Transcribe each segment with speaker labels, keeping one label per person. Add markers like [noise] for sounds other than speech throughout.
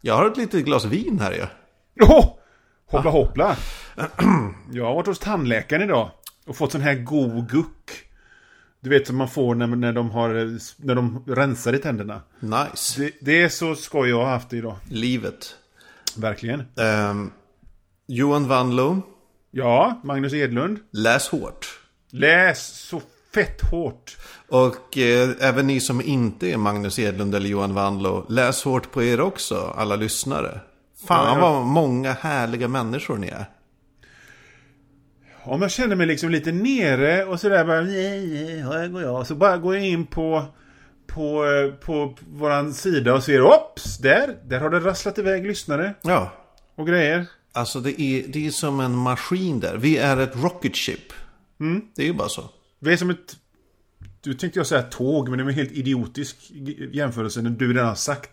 Speaker 1: Jag har ett litet glas vin här ju.
Speaker 2: Åh! Hoppla hoppla. Jag har varit hos tandläkaren idag. Och fått sån här god guck. Du vet som man får när, när, de, har, när de rensar i tänderna.
Speaker 1: Nice.
Speaker 2: Det, det är så skoj jag har haft det idag.
Speaker 1: Livet.
Speaker 2: Verkligen.
Speaker 1: Ehm, Johan Wanlo.
Speaker 2: Ja, Magnus Edlund.
Speaker 1: Läs hårt.
Speaker 2: Läs så fett hårt.
Speaker 1: Och eh, även ni som inte är Magnus Edlund eller Johan Wanlo. Läs hårt på er också, alla lyssnare. Fan
Speaker 2: Ja, ja.
Speaker 1: vad många härliga människor ni är.
Speaker 2: Om jag känner mig liksom lite nere och sådär bara nej, här går jag. Så bara går jag in på på, eh, på våran sida och ser Ops! Där! Där har det rasslat iväg lyssnare
Speaker 1: Ja,
Speaker 2: och grejer.
Speaker 1: alltså det är, det är som en maskin där. Vi är ett rocket ship. Det är ju bara så.
Speaker 2: Vi är som ett... Du tänkte jag säga tåg, men det är en helt idiotisk jämförelse när du redan har sagt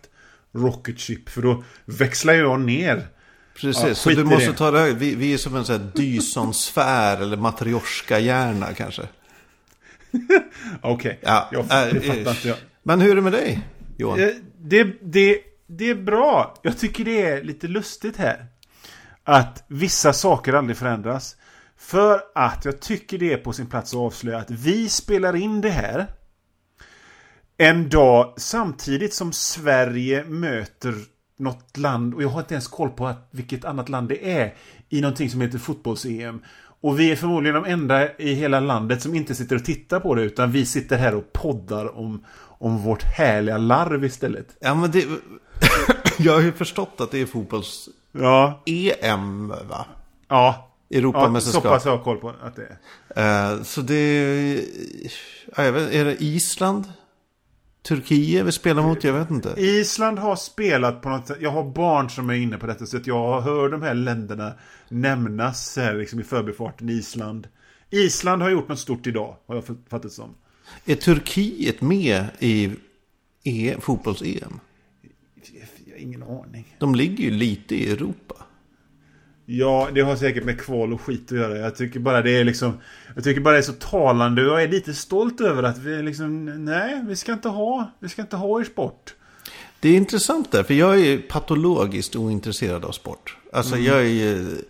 Speaker 2: Rocket Ship. För då växlar jag ner.
Speaker 1: Precis,
Speaker 2: Ja,
Speaker 1: så du måste
Speaker 2: det.
Speaker 1: ta det högt. Vi, vi är som en sån här Dyson-sfär eller Matryoshka-hjärna kanske. [laughs]
Speaker 2: Okej,
Speaker 1: Ja,
Speaker 2: jag,
Speaker 1: äh,
Speaker 2: fattar inte jag.
Speaker 1: Men hur är det med dig, Johan?
Speaker 2: Eh, Det, det, det är bra. Jag tycker det är lite lustigt här. Att vissa saker aldrig förändras. För att jag tycker det är på sin plats att avslöja att vi spelar in det här en dag samtidigt som Sverige möter något land och jag har inte ens koll på att, vilket annat land det är i någonting som heter fotbolls-EM. Och vi är förmodligen de enda i hela landet som inte sitter och tittar på det utan vi sitter här och poddar om, om vårt härliga larv istället.
Speaker 1: Ja, men det... [coughs] jag har ju förstått att det är fotbolls-EM,
Speaker 2: Ja,
Speaker 1: va?
Speaker 2: ja. Ja, så
Speaker 1: Europamästerskap.
Speaker 2: pass har jag koll på att det är.
Speaker 1: Eh, så det... Vet, är det Island? Turkiet vi spelar mot? Jag vet inte.
Speaker 2: Island har spelat på något sätt. Jag har barn som är inne på detta så att jag hör de här länderna nämnas här liksom i förbifarten. Island. Island har gjort något stort idag, har jag fattat som.
Speaker 1: Är Turkiet med i e, fotbolls-EM?
Speaker 2: Ingen aning.
Speaker 1: De ligger ju lite i Europa.
Speaker 2: Ja, det har säkert med kval och skit att göra. Jag tycker bara det är liksom... Jag tycker bara det är så talande och jag är lite stolt över att vi liksom... Nej, vi ska inte ha... Vi ska inte ha er sport.
Speaker 1: Det är intressant där, för jag är patologiskt ointresserad av sport. Alltså jag är ju-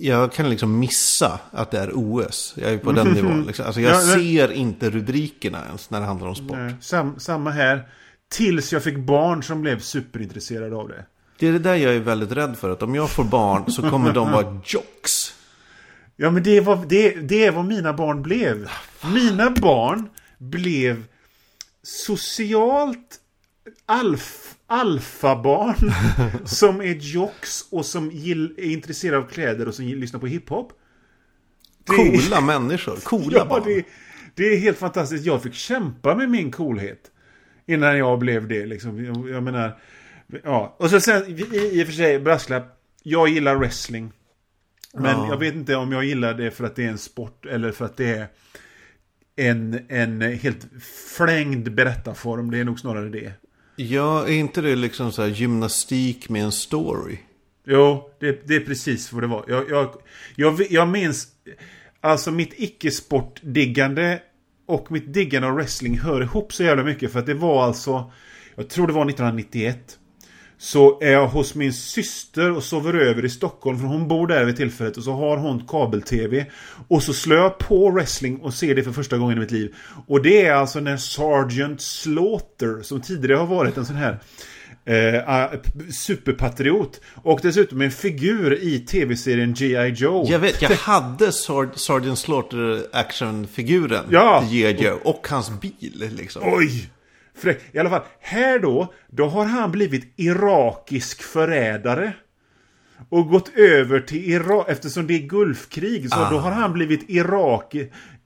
Speaker 1: Jag kan liksom missa att det är OS. Jag är på den [laughs] nivån. Liksom. Alltså jag
Speaker 2: Ja, men-
Speaker 1: ser inte rubrikerna ens när det handlar om sport.
Speaker 2: Nej, sam, samma här. Tills jag fick barn som blev superintresserade av det.
Speaker 1: Det är det där jag är väldigt rädd för. Att om jag får barn så kommer de vara [laughs] jocks.
Speaker 2: Ja, men det, var, det, det är vad mina barn blev. Mina barn blev socialt alf, alfabarn [laughs] som är jocks och som gill, är intresserade av kläder och som gill, lyssnar på hiphop. Det-
Speaker 1: Coola människor. Coola
Speaker 2: Ja,
Speaker 1: barn.
Speaker 2: det, det är helt fantastiskt. Jag fick kämpa med min coolhet. Innan jag blev det liksom. Jag, jag menar... Ja. Och så sen, i, i och för sig, brasklapp. Jag gillar wrestling. Men
Speaker 1: Ja.
Speaker 2: jag vet inte om jag gillar det för att det är en sport eller för att det är en, en helt flängd berättarform. Det är nog snarare det.
Speaker 1: Ja, är inte det liksom så här gymnastik med en story?
Speaker 2: Jo, det, det är precis vad det var. Jag, jag, jag, jag minns... Alltså mitt icke-sportdiggande och mitt diggande av wrestling hör ihop så jävla mycket. För att det var alltså... Jag tror det var 1991. Så är jag hos min syster och sover över i Stockholm. För hon bor där vid tillfället. Och så har hon kabel-tv. Och så slår jag på wrestling och ser det för första gången i mitt liv. Och det är alltså när Sergeant Slaughter, som tidigare har varit en sån här eh, superpatriot. Och dessutom en figur i tv-serien G.I. Joe.
Speaker 1: Jag vet, jag hade Sar- Sergeant Slaughter actionfiguren
Speaker 2: Ja.
Speaker 1: G.I. Joe och hans bil liksom.
Speaker 2: Oj! Fräck. I alla fall, här då, då har han blivit irakisk förrädare. Och gått över till Irak, eftersom det är Gulfkrig, så
Speaker 1: Ah.
Speaker 2: då har han blivit Irak,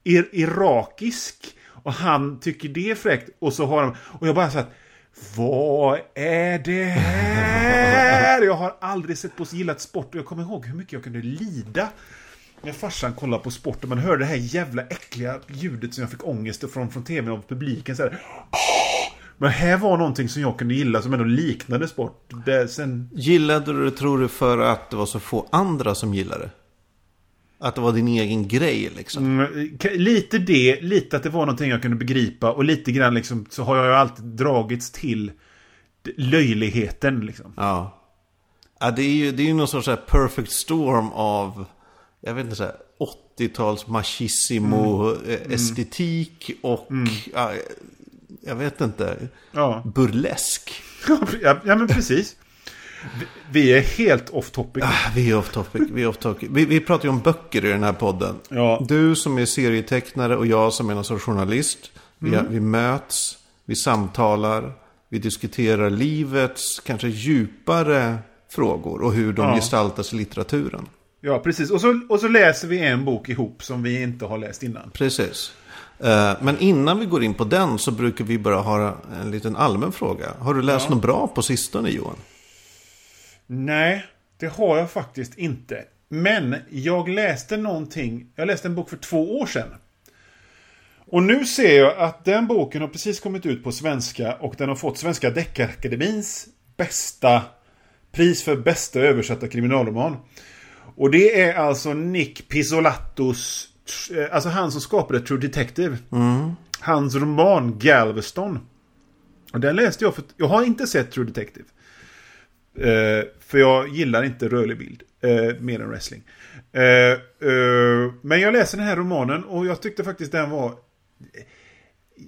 Speaker 2: ir, irakisk. Och han tycker det är fräckt. Och så har han, och jag bara så att vad är det här? Jag har aldrig sett på gillat sport och jag kommer ihåg hur mycket jag kunde lida när farsan kollade på sport och man hörde det här jävla äckliga ljudet som jag fick ångest från, från tvn av publiken. Så här. Men här var någonting som jag kunde gilla som ändå liknade sport. Det, sen,
Speaker 1: Gillade du det, tror du, för att det var så få andra som gillade det? Att det var din egen grej liksom?
Speaker 2: mm, lite det, lite att det var någonting jag kunde begripa och lite grann liksom så har jag ju alltid dragits till löjligheten liksom.
Speaker 1: Ja. ja det är ju det är ju någon sorts här perfect storm av, jag vet inte, så här 80-tals machismo
Speaker 2: Mm.
Speaker 1: eh, estetik och, ja, jag vet inte,
Speaker 2: Ja,
Speaker 1: burlesk.
Speaker 2: ja, men precis. Vi- är helt off topic.
Speaker 1: Ah, Vi är off topic. Vi, är off topic. Vi, vi pratar ju om böcker i den här podden.
Speaker 2: Ja.
Speaker 1: Du som är serietecknare och jag som är någon sorts journalist. Vi, vi möts, vi samtalar, vi diskuterar livets kanske djupare frågor och hur de
Speaker 2: Ja.
Speaker 1: gestaltas i litteraturen.
Speaker 2: Ja, precis. Och så, och så läser vi en bok ihop som vi inte har läst innan.
Speaker 1: Precis. Eh, Men innan vi går in på den så brukar vi bara ha en liten allmän fråga. Har du läst något bra på sistone Johan?
Speaker 2: Nej, det har jag faktiskt inte. Men jag läste någonting. Jag läste en bok för två år sedan. Och nu ser jag att den boken har precis kommit ut på svenska och den har fått Svenska Deckarakademins bästa pris för bästa översatta kriminalroman. Och det är alltså Nick Pizzolattos, alltså han som skapade True Detective. Hans roman Galveston. Och den läste jag för, jag har inte sett True Detective. Eh, för jag gillar inte rörlig bild. Eh, mer än wrestling. Eh, eh, men jag läser den här romanen och jag tyckte faktiskt den var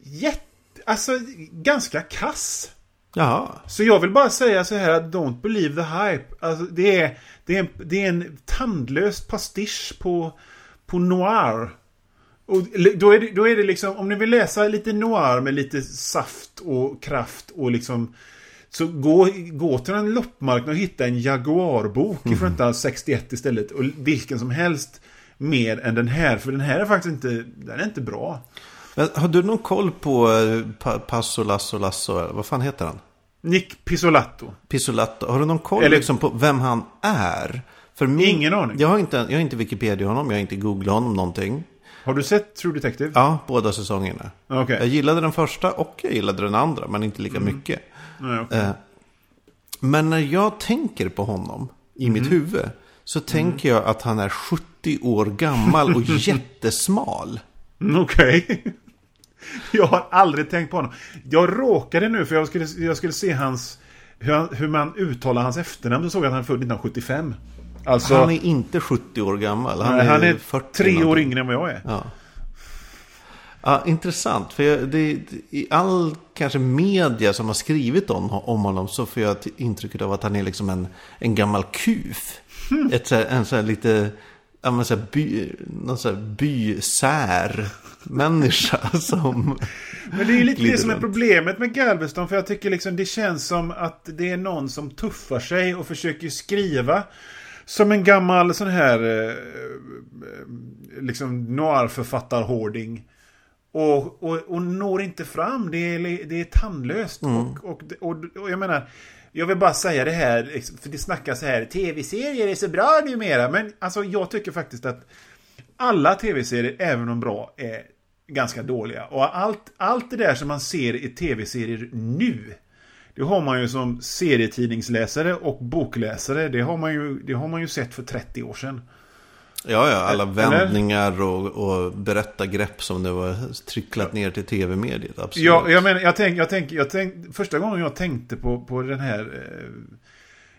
Speaker 2: jätte, alltså ganska kass.
Speaker 1: Jaha.
Speaker 2: Så jag vill bara säga så här att don't believe the hype. Alltså det är, det är, en, det är en tandlös pastisch på, på noir. Och då är, det, då är det liksom, om ni vill läsa lite noir med lite saft och kraft och liksom så gå, gå till en loppmarknad och hitta en Jaguar-bok från 1961 istället. Och vilken som helst mer än den här. För den här är faktiskt inte, den är inte bra.
Speaker 1: Men har du någon koll på eh, Pa- Passo Lasso Lasso? Vad fan heter han?
Speaker 2: Nick Pizzolatto.
Speaker 1: Pisolato. Har du någon koll
Speaker 2: Eller-
Speaker 1: liksom på vem han är? För min,
Speaker 2: Ingen aning.
Speaker 1: Jag har, inte, jag har inte Wikipedia honom, jag har inte googlat honom någonting.
Speaker 2: Har du sett True Detective?
Speaker 1: Ja, båda säsongerna.
Speaker 2: Okej.
Speaker 1: Jag gillade den första och jag gillade den andra, men inte lika mycket.
Speaker 2: Nej, okej.
Speaker 1: Eh, men när jag tänker på honom i
Speaker 2: Mm.
Speaker 1: mitt huvud så tänker jag att han är 70 år gammal och [laughs] jättesmal.
Speaker 2: Mm, Okej. [laughs] Jag har aldrig tänkt på honom. Jag råkade nu, för jag skulle, jag skulle se hans... Hur, han, hur man uttalar hans efternamn. Då såg jag att han är född 1975. Alltså,
Speaker 1: Han är inte 70 år gammal. Han,
Speaker 2: nej,
Speaker 1: är,
Speaker 2: han är
Speaker 1: 40
Speaker 2: tre år yngre än vad jag är.
Speaker 1: Ja. Ja, intressant. För jag, det, i all kanske media som har skrivit om, om honom så får jag intrycket av att han är liksom en, en gammal kuf.
Speaker 2: Hmm.
Speaker 1: Ett, en så här lite, ja men så här by, någon så här bysär människa [laughs] som...
Speaker 2: Men det är ju lite det som är problemet med Galveston. För jag tycker liksom det känns som att det är någon som tuffar sig och försöker skriva. Som en gammal sån här eh, liksom noir-författar-hoarding. Och, och, och når inte fram. Det är, det är tandlöst. Och, och, och, och jag menar, jag vill bara säga det här, liksom, för det snackas här, tv-serier är så bra numera. Men alltså jag tycker faktiskt att alla tv-serier, även om bra, är ganska dåliga. Och allt, allt det där som man ser i tv-serier nu, det har man ju som serietidningsläsare och bokläsare, det har man ju, det har man ju sett för 30 år sedan.
Speaker 1: Ja, ja, alla vändningar och, och berättargrepp som det var tricklat ner till tv-mediet. Absolut.
Speaker 2: Ja, jag menar, jag tänk, jag tänk, jag tänk, första gången jag tänkte på, på den här, eh,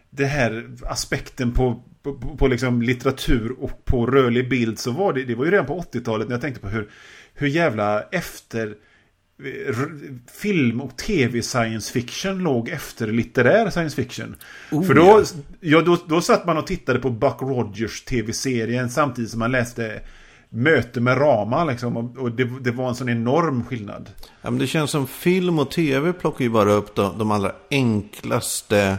Speaker 2: den här aspekten på, på, på, liksom litteratur och på rörlig bild så var det, det var ju redan på 80-talet när jag tänkte på hur, hur jävla efter film och tv science fiction låg efter litterär science fiction.
Speaker 1: Oh,
Speaker 2: För då,
Speaker 1: ja.
Speaker 2: ja, då, då satt man och tittade på Buck Rogers tv-serien samtidigt som man läste Möte med Rama liksom, och, och det, det var en sån enorm skillnad.
Speaker 1: Ja, men det känns som film och tv plockar ju bara upp de, de allra enklaste...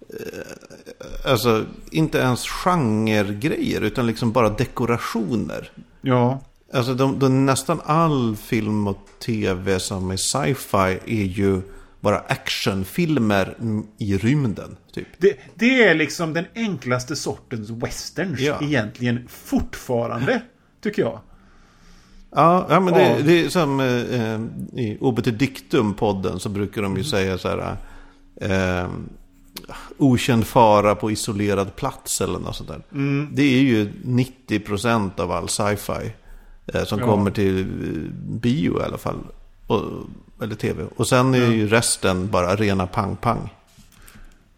Speaker 1: Eh, alltså, inte ens genregrejer, utan liksom bara dekorationer.
Speaker 2: Ja.
Speaker 1: Alltså, de, de, nästan all film och tv som är sci-fi är ju bara actionfilmer mm, i rymden, typ.
Speaker 2: Det, det är liksom den enklaste sortens westerns
Speaker 1: Ja.
Speaker 2: egentligen fortfarande, tycker jag.
Speaker 1: Ja, ja men det, det är som eh, i Obiter Dictum-podden så brukar de ju säga så här. Eh, okänd fara på isolerad plats eller något sånt där. Det är ju 90% av all sci-fi. Eh, som
Speaker 2: Ja.
Speaker 1: kommer till bio i alla fall. Och, eller tv. Och sen är ju resten bara rena pang-pang.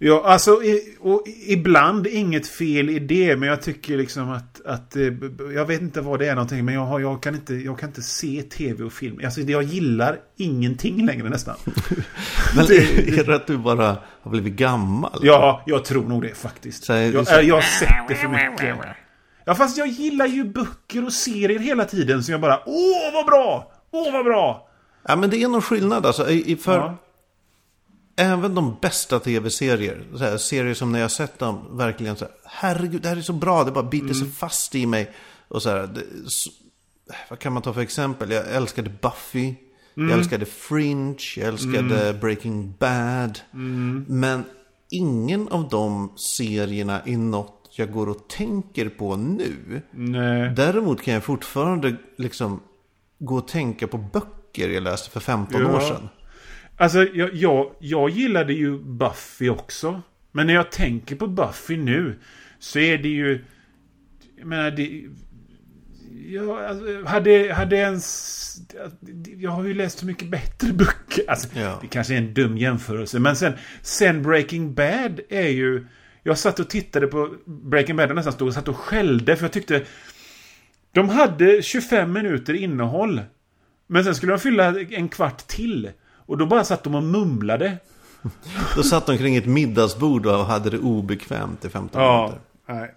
Speaker 2: Ja, alltså i, och ibland inget fel i det, men jag tycker liksom att, att eh, jag vet inte vad det är någonting, men jag, har, jag, kan, inte, jag kan inte se tv och film. Alltså jag gillar ingenting längre nästan. [laughs]
Speaker 1: men är det att du bara har blivit gammal?
Speaker 2: Ja, jag tror nog det faktiskt.
Speaker 1: Så,
Speaker 2: jag,
Speaker 1: så,
Speaker 2: jag har sett det för mycket. Ja, fast jag gillar ju böcker och serier hela tiden, så jag bara åh vad bra! Åh vad bra!
Speaker 1: Ja, men det är någon skillnad alltså. I, för...
Speaker 2: Ja.
Speaker 1: Även de bästa tv-serier, serier som när jag sett dem, verkligen så här, herregud, det här är så bra, det bara biter sig fast i mig. Och så här, det, så, vad kan man ta för exempel? Jag älskade Buffy, jag älskade Fringe, jag älskade Breaking Bad. Men ingen av de serierna är något jag går och tänker på nu.
Speaker 2: Nej.
Speaker 1: Däremot kan jag fortfarande liksom gå och tänka på böcker jag läste för 15
Speaker 2: Ja.
Speaker 1: år sedan.
Speaker 2: Alltså, jag, jag, jag gillade ju Buffy också. Men när jag tänker på Buffy nu så är det ju... Jag menar, det... Jag alltså, hade, hade ens... Jag har ju läst så mycket bättre böcker. Alltså,
Speaker 1: Ja.
Speaker 2: Det kanske är en dum jämförelse. Men sen, sen Breaking Bad är ju... Jag satt och tittade på Breaking Bad och nästan stod och satt och skällde. För jag tyckte... De hade 25 minuter innehåll. Men sen skulle de fylla en kvart till. Och då bara satt de och mumlade. [laughs]
Speaker 1: Då satt de kring ett middagsbord och hade det obekvämt i 15
Speaker 2: Ja.
Speaker 1: minuter.
Speaker 2: Nej.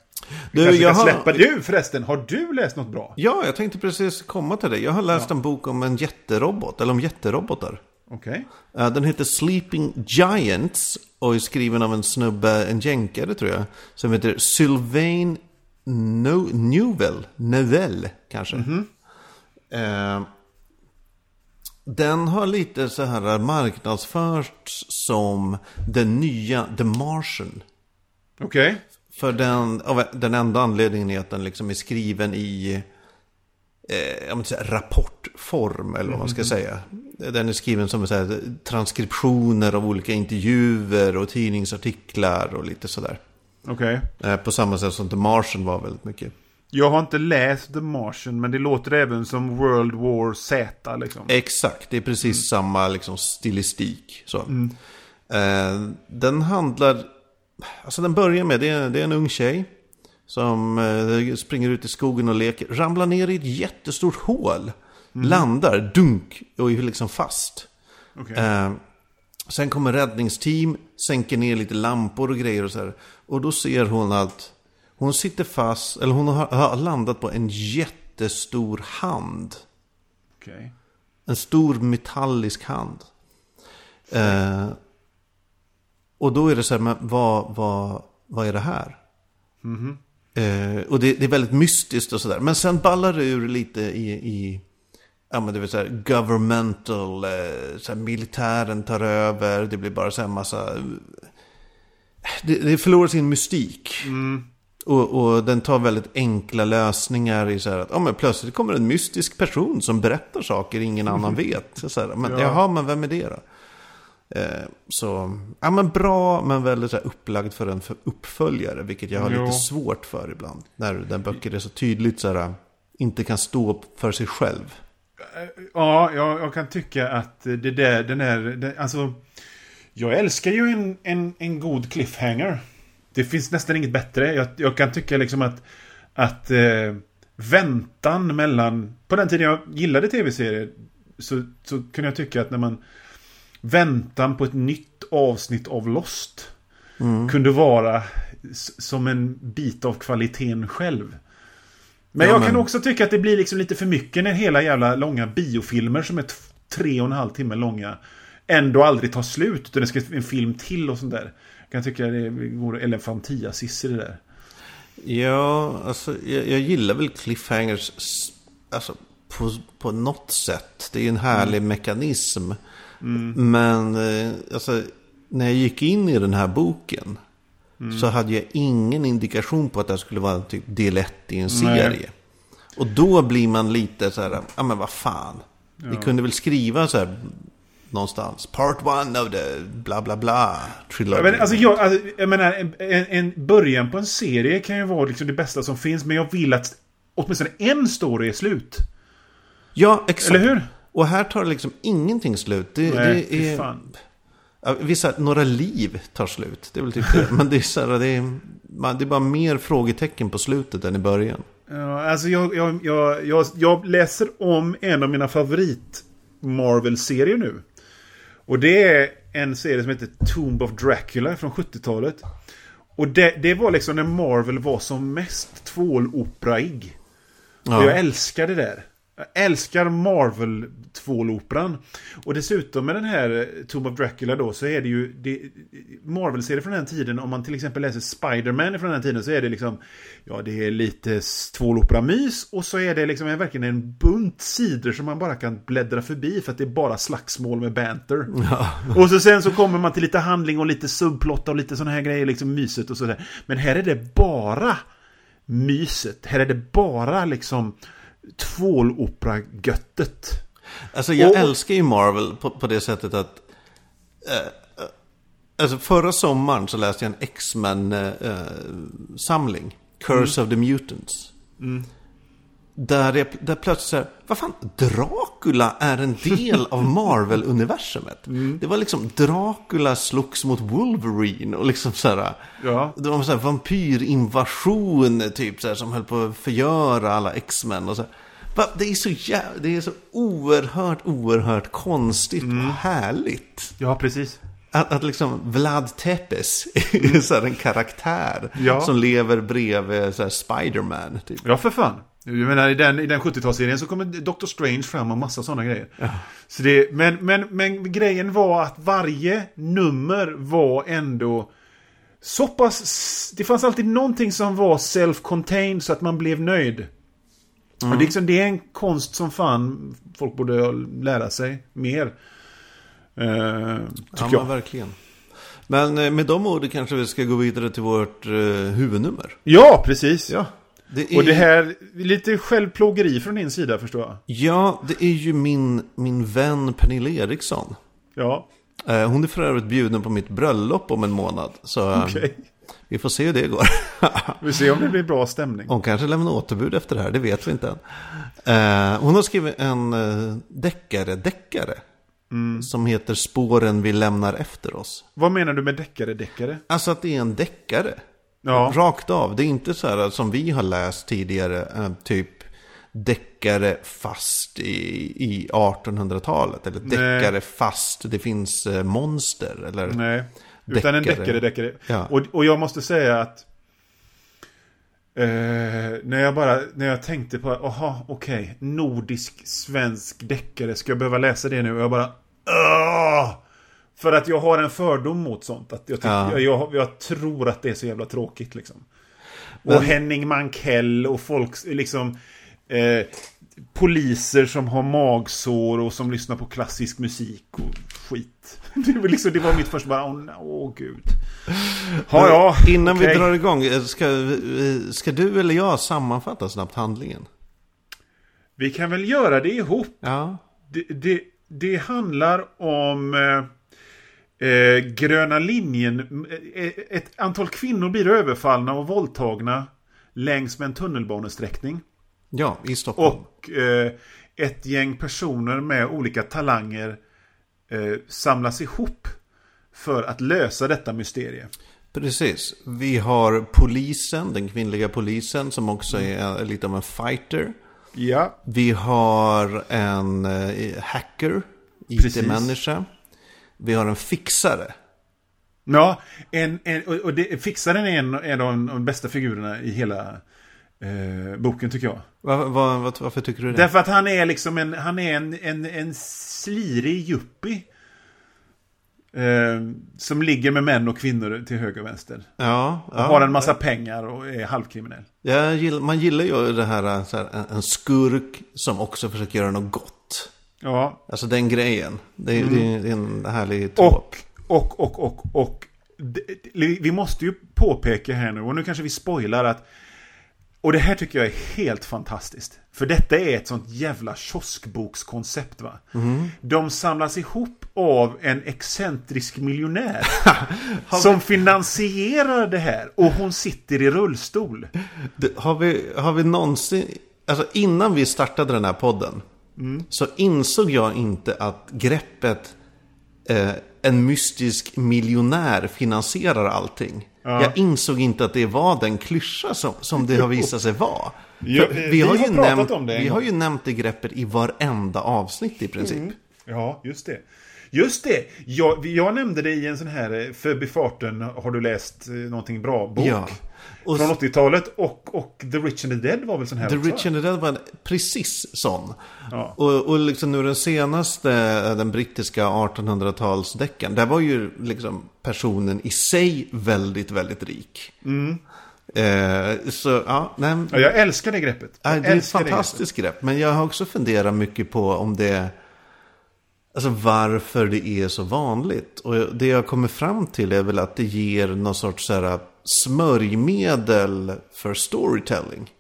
Speaker 1: Du, jag
Speaker 2: kan
Speaker 1: har,
Speaker 2: släppa. Du förresten, har du läst något bra?
Speaker 1: ja, jag tänkte precis komma till det. Jag har läst en bok om en jätterobot, eller om jätterobotar.
Speaker 2: Okej.
Speaker 1: Eh, Den heter Sleeping Giants och är skriven av en snubbe, en jänkare tror jag, som heter Sylvain no Newell, Nevell kanske. Eh, Den har lite så här marknadsförts som den nya The Martian.
Speaker 2: Okej.
Speaker 1: För den, av den enda anledningen är att den liksom är skriven i eh, säga, rapportform, eller vad man ska säga. Den är skriven som här, transkriptioner av olika intervjuer och tidningsartiklar och lite sådär.
Speaker 2: Okej.
Speaker 1: Eh, på samma sätt som The Martian var väldigt mycket.
Speaker 2: Jag har inte läst The Martian, men det låter även som World War Z liksom.
Speaker 1: Exakt, det är precis samma liksom, stilistik. Så. Eh, den handlar, alltså den börjar med, det är, det är en ung tjej. Som eh, springer ut i skogen och leker, ramlar ner i ett jättestort hål. Landar, dunk, och är liksom fast.
Speaker 2: Okej.
Speaker 1: Eh, sen kommer räddningsteam, sänker ner lite lampor och grejer och så här. Och då ser hon att hon sitter fast, eller hon har, har landat på en jättestor hand.
Speaker 2: Okej.
Speaker 1: En stor metallisk hand. Eh, och då är det så här, men vad, vad, vad är det här? Eh, och det, det är väldigt mystiskt och sådär. Men sen ballar det ur lite i, i ja men det vill säga governmental, eh, så här, militären tar över, det blir bara så här massa... Det, det förlorar sin mystik. Och, och den tar väldigt enkla lösningar i så här att ja, men plötsligt kommer en mystisk person som berättar saker ingen annan [laughs] vet. Så här, men,
Speaker 2: Ja.
Speaker 1: Jaha, men vem är det då? Eh, så, ja men bra, men väldigt så upplagd för en uppföljare. Vilket jag har
Speaker 2: Jo.
Speaker 1: lite svårt för ibland. När den böcker är så tydligt så här, inte kan stå för sig själv.
Speaker 2: Ja, jag, jag kan tycka att det där, den är, det, alltså... Jag älskar ju en, en, en god cliffhanger. Det finns nästan inget bättre. Jag, jag kan tycka liksom att, att eh, väntan mellan... På den tiden jag gillade tv-serier så, så kunde jag tycka att när man... Väntan på ett nytt avsnitt av Lost kunde vara som en bit av kvaliteten själv. Men
Speaker 1: Ja,
Speaker 2: jag
Speaker 1: men-
Speaker 2: kan också tycka att det blir liksom lite för mycket när hela jävla långa biofilmer som är tre och en halv timme långa ändå aldrig tar slut. Utan det ska en film till och sånt där. Jag kan tycka det går elefantiasis i det där.
Speaker 1: Ja, alltså jag, jag gillar väl cliffhangers alltså, på, på något sätt. Det är ju en härlig mekanism. Men eh, alltså, när jag gick in i den här boken så hade jag ingen indikation på att det skulle vara typ del 1 i en serie. Och då blir man lite så här, ja men vad fan. Vi kunde väl skriva så här någonstans. Part one of the bla bla bla. Trilogy.
Speaker 2: Men, alltså, jag, alltså, jag menar, en, en, en början på en serie kan ju vara liksom det bästa som finns. Men jag vill att åtminstone en story är slut.
Speaker 1: ja, exakt.
Speaker 2: Eller hur?
Speaker 1: Och här tar liksom ingenting slut. Det,
Speaker 2: Nej,
Speaker 1: det är...
Speaker 2: fan.
Speaker 1: Vissa, några liv tar slut. Det är väl typ det. [laughs] Men det är, så här, det, är, man, det är bara mer frågetecken på slutet än i början.
Speaker 2: Ja, alltså jag, jag, jag, jag, jag läser om en av mina favorit Marvel-serier nu. Och det är en serie som heter Tomb of Dracula från 70-talet. Och det, det var liksom när Marvel var som mest tvåloperaig.
Speaker 1: Ja.
Speaker 2: Och jag älskar det där. Jag älskar Marvel tvåloperan. Och dessutom med den här Tomb of Dracula då så är det ju det, Marvel-serier från den tiden. Om man till exempel läser Spider-Man från den tiden så är det liksom Ja det är lite tvålopera-mys och så är det liksom en, verkligen en bunt sidor som man bara kan bläddra förbi för att det är bara slagsmål med banter. Och så sen så kommer man till lite handling och lite subplot och lite sådana här grejer liksom myset och sådär. Men här är det bara myset. Här är det bara liksom tvålopera-göttet.
Speaker 1: Alltså jag
Speaker 2: Och-
Speaker 1: älskar ju Marvel på, på det sättet att... Eh, eh, alltså förra sommaren så läste jag en X-Men-samling. Curse of the Mutants. Där, jag, där plötsligt så här, vad fan, Dracula är en del av [laughs] Marvel-universumet. Det var liksom, Dracula slogs mot Wolverine och liksom så här.
Speaker 2: Ja.
Speaker 1: Det var sån här vampyrinvasion typ så här, som höll på att förgöra alla X-Men och så här. Det är så jä- det är så oerhört, oerhört konstigt och härligt.
Speaker 2: Ja, precis.
Speaker 1: Att, att liksom Vlad Tepes är så här en karaktär
Speaker 2: Ja.
Speaker 1: som lever bredvid så Spider-Man. Typ.
Speaker 2: Ja, för fan. Jag menar, i den, i den 70-talsserien så kommer Doctor Strange fram och massa sådana grejer. Så det, men, men, men grejen var att varje nummer var ändå så pass... Det fanns alltid någonting som var self-contained så att man blev nöjd. Och det, är liksom, det är en konst som fan folk borde lära sig mer. Uh,
Speaker 1: Ja,
Speaker 2: jag.
Speaker 1: verkligen. Men eh, med de orden kanske vi ska gå vidare till vårt eh, huvudnummer.
Speaker 2: Ja, precis.
Speaker 1: Ja. Det är,
Speaker 2: Och det här, lite självplågeri från din sida förstår jag.
Speaker 1: Ja, det är ju min, min vän Pernilla Eriksson.
Speaker 2: Ja,
Speaker 1: Eh, Hon är för övrigt bjuden på mitt bröllop om en månad. Så eh,
Speaker 2: okej.
Speaker 1: vi får se hur det går. [laughs]
Speaker 2: Vi ser om det blir bra stämning.
Speaker 1: Hon kanske lämnar återbud efter det här, det vet vi inte än. Eh, hon har skrivit en uh, deckare-deckare.
Speaker 2: Mm.
Speaker 1: Som heter Spåren vi lämnar efter oss.
Speaker 2: Vad menar du med deckare-deckare?
Speaker 1: Alltså att det är en deckare.
Speaker 2: Ja.
Speaker 1: Rakt av. Det är inte så här som vi har läst tidigare. eh, typ deckare fast i, i 1800-talet. Eller deckare fast det finns eh, monster. Eller...
Speaker 2: Nej. Utan en
Speaker 1: Deckare.
Speaker 2: deckare, deckare.
Speaker 1: Ja.
Speaker 2: Och, och jag måste säga att eh, när jag bara, när jag tänkte på, aha, okej, nordisk svensk deckare, ska jag behöva läsa det nu? Och jag bara, Åh! För att jag har en fördom mot sånt. Att jag, tycker,
Speaker 1: Ja.
Speaker 2: jag, jag, jag tror att det är så jävla tråkigt liksom.
Speaker 1: Men-
Speaker 2: Och Henning Mankell och folk liksom... Eh, poliser som har magsår och som lyssnar på klassisk musik och skit. [laughs] Det var, liksom, det var mitt första bara, åh oh, oh, gud. Ja, ja,
Speaker 1: Innan
Speaker 2: okej.
Speaker 1: vi drar igång, eh, ska, ska du eller jag sammanfatta snabbt handlingen?
Speaker 2: Vi kan väl göra det ihop.
Speaker 1: Ja.
Speaker 2: Det, det, det handlar om eh, eh, gröna linjen. Eh, Ett antal kvinnor blir överfallna och våldtagna längs med en tunnelbanesträckning.
Speaker 1: Ja, i Stockholm.
Speaker 2: Och eh, ett gäng personer med olika talanger eh, samlas ihop för att lösa detta mysterie.
Speaker 1: Precis. Vi har polisen, den kvinnliga polisen som också är eh, lite av en fighter.
Speaker 2: Ja.
Speaker 1: Vi har en eh, hacker. IT-människa. Vi har en fixare.
Speaker 2: Ja, en, en, och och det, fixaren är en, en av de, bästa figurerna i hela eh, boken tycker jag.
Speaker 1: Va, va, va, varför tycker du det?
Speaker 2: Därför att han är liksom en, han är en, en, en slirig yuppie. Eh, som ligger med män och kvinnor till höger och vänster.
Speaker 1: ja, ja.
Speaker 2: Har en massa pengar och är halvkriminell.
Speaker 1: Gillar, man gillar ju det här, eh, här en skurk som också försöker göra något gott.
Speaker 2: Ja,
Speaker 1: Alltså den grejen. Det, är- är- det är en härlig tåp.
Speaker 2: Och, och, och, och, och vi måste ju påpeka här nu, och nu kanske vi spoilar att och det här tycker jag är helt fantastiskt. För detta är ett sånt jävla kioskbokskoncept va. De samlas ihop av en excentrisk miljonär. [laughs] som finansierar det här. Och hon sitter i rullstol.
Speaker 1: Det- Har vi, har vi någonsin, alltså innan vi startade den här podden. Så insåg jag inte att greppet eh, en mystisk miljonär finansierar allting. Jag insåg inte att det var den klyscha som, som det har visat sig vara. [laughs]
Speaker 2: Jo,
Speaker 1: För
Speaker 2: vi har
Speaker 1: nämnt,
Speaker 2: om det en
Speaker 1: vi har ju nämnt det greppet i varenda avsnitt i princip.
Speaker 2: Ja, just det. Just det! Jag, jag nämnde det i en sån här eh, förbifarten, har du läst eh, någonting bra bok?
Speaker 1: Ja. Och
Speaker 2: Från 80-talet och, och The Rich and the Dead var väl sån här
Speaker 1: The
Speaker 2: också?
Speaker 1: Rich and the Dead var en precis sån.
Speaker 2: Ja.
Speaker 1: Och, och liksom nu den senaste, den brittiska 1800-talsdeckaren, där var ju liksom personen i sig väldigt, väldigt rik. Eh, så, ja, nej,
Speaker 2: Ja, jag älskar det greppet. Jag
Speaker 1: det är ett fantastiskt grepp. Men jag har också funderat mycket på om det, alltså varför det är så vanligt. Och det jag kommer fram till är väl att det ger någon sorts så här, smörjmedel för storytelling.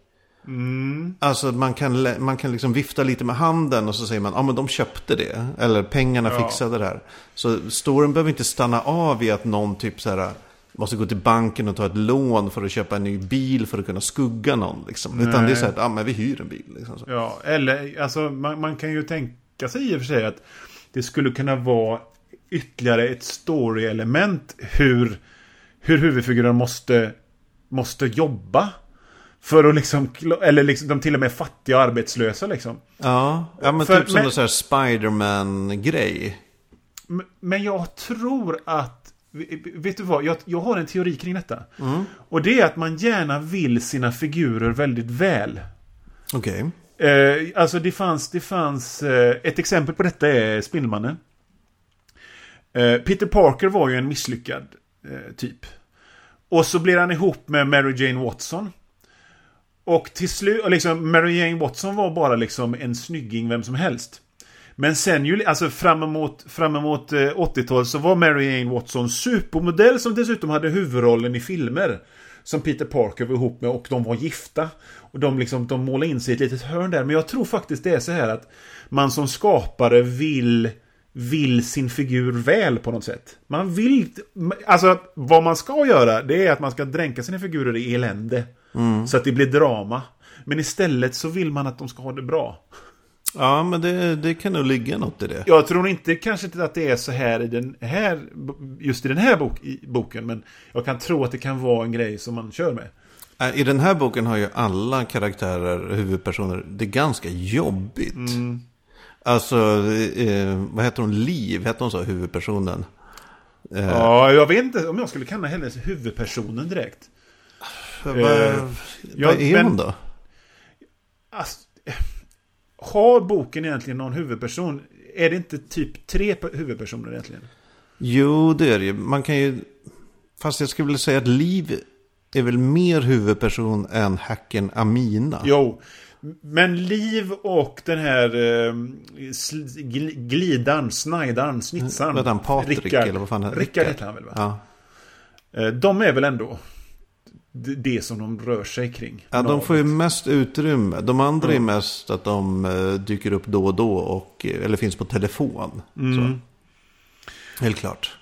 Speaker 1: Alltså man kan, man kan liksom vifta lite med handen och så säger man ja men de köpte det. Eller pengarna
Speaker 2: Ja.
Speaker 1: fixade det här. Så storyn behöver inte stanna av i att någon typ så här måste gå till banken och ta ett lån för att köpa en ny bil för att kunna skugga någon. Liksom. Utan det är så här att ja men vi hyr en bil. Liksom.
Speaker 2: Ja, eller alltså man, man kan ju tänka sig i och för sig att det skulle kunna vara ytterligare ett story-element hur, hur huvudfiguren måste, måste jobba. För att liksom, eller liksom, de till och med fattiga och arbetslösa liksom.
Speaker 1: Ja, ja men
Speaker 2: För-
Speaker 1: typ som
Speaker 2: men-
Speaker 1: en Spiderman-grej.
Speaker 2: Men jag tror att, vet du vad, jag, jag har en teori kring detta. Och det är att man gärna vill sina figurer väldigt väl.
Speaker 1: Okej.
Speaker 2: Eh, alltså det fanns, det fanns eh, ett exempel på detta är Spindelmannen. Eh, Peter Parker var ju en misslyckad eh, typ. Och så blir han ihop med Mary Jane Watson. Och till slut, liksom Mary Jane Watson var bara liksom en snygging vem som helst. Men sen ju, alltså fram emot, fram emot eh, 80-talet så var Mary Jane Watson supermodell som dessutom hade huvudrollen i filmer. Som Peter Parker var ihop med och de var gifta. Och de liksom, de målade in sig i ett litet hörn där. Men jag tror faktiskt det är så här att man som skapare vill vill sin figur väl på något sätt. Man vill... Alltså, vad man ska göra, det är att man ska dränka sina figurer i elände. Så att det blir drama. Men istället så vill man att de ska ha det bra.
Speaker 1: Ja, men det, det kan nog ligga något i det.
Speaker 2: Jag tror inte kanske inte att det är så här i den här, just i den här bok, i boken, men jag kan tro att det kan vara en grej som man kör med.
Speaker 1: Äh, I den här boken har ju alla karaktärer, huvudpersoner, det är ganska jobbigt. Alltså, eh, vad heter hon? Liv, heter hon så, huvudpersonen? Eh,
Speaker 2: Ja, jag vet inte om jag skulle kalla henne huvudpersonen direkt.
Speaker 1: vad,
Speaker 2: ja,
Speaker 1: vad är
Speaker 2: men-
Speaker 1: hon då?
Speaker 2: Alltså, har boken egentligen någon huvudperson? Är det inte typ tre pe- huvudpersoner egentligen?
Speaker 1: Jo, det är det ju. Man kan ju... Fast jag skulle vilja säga att Liv är väl mer huvudperson än hacken Amina.
Speaker 2: Jo. Men Liv och den här eh, sl- gl- glidaren, snajdaren, snitsaren.
Speaker 1: Vad han? Patrik, eller vad fan han-
Speaker 2: Rickard
Speaker 1: Rickard.
Speaker 2: heter han väl va?
Speaker 1: Ja.
Speaker 2: Eh, De är väl ändå det- det som de rör sig kring.
Speaker 1: Ja, de får ju mest utrymme. De andra är mest att de eh, dyker upp då och då och, eh, eller finns på telefon. Så. Helt klart.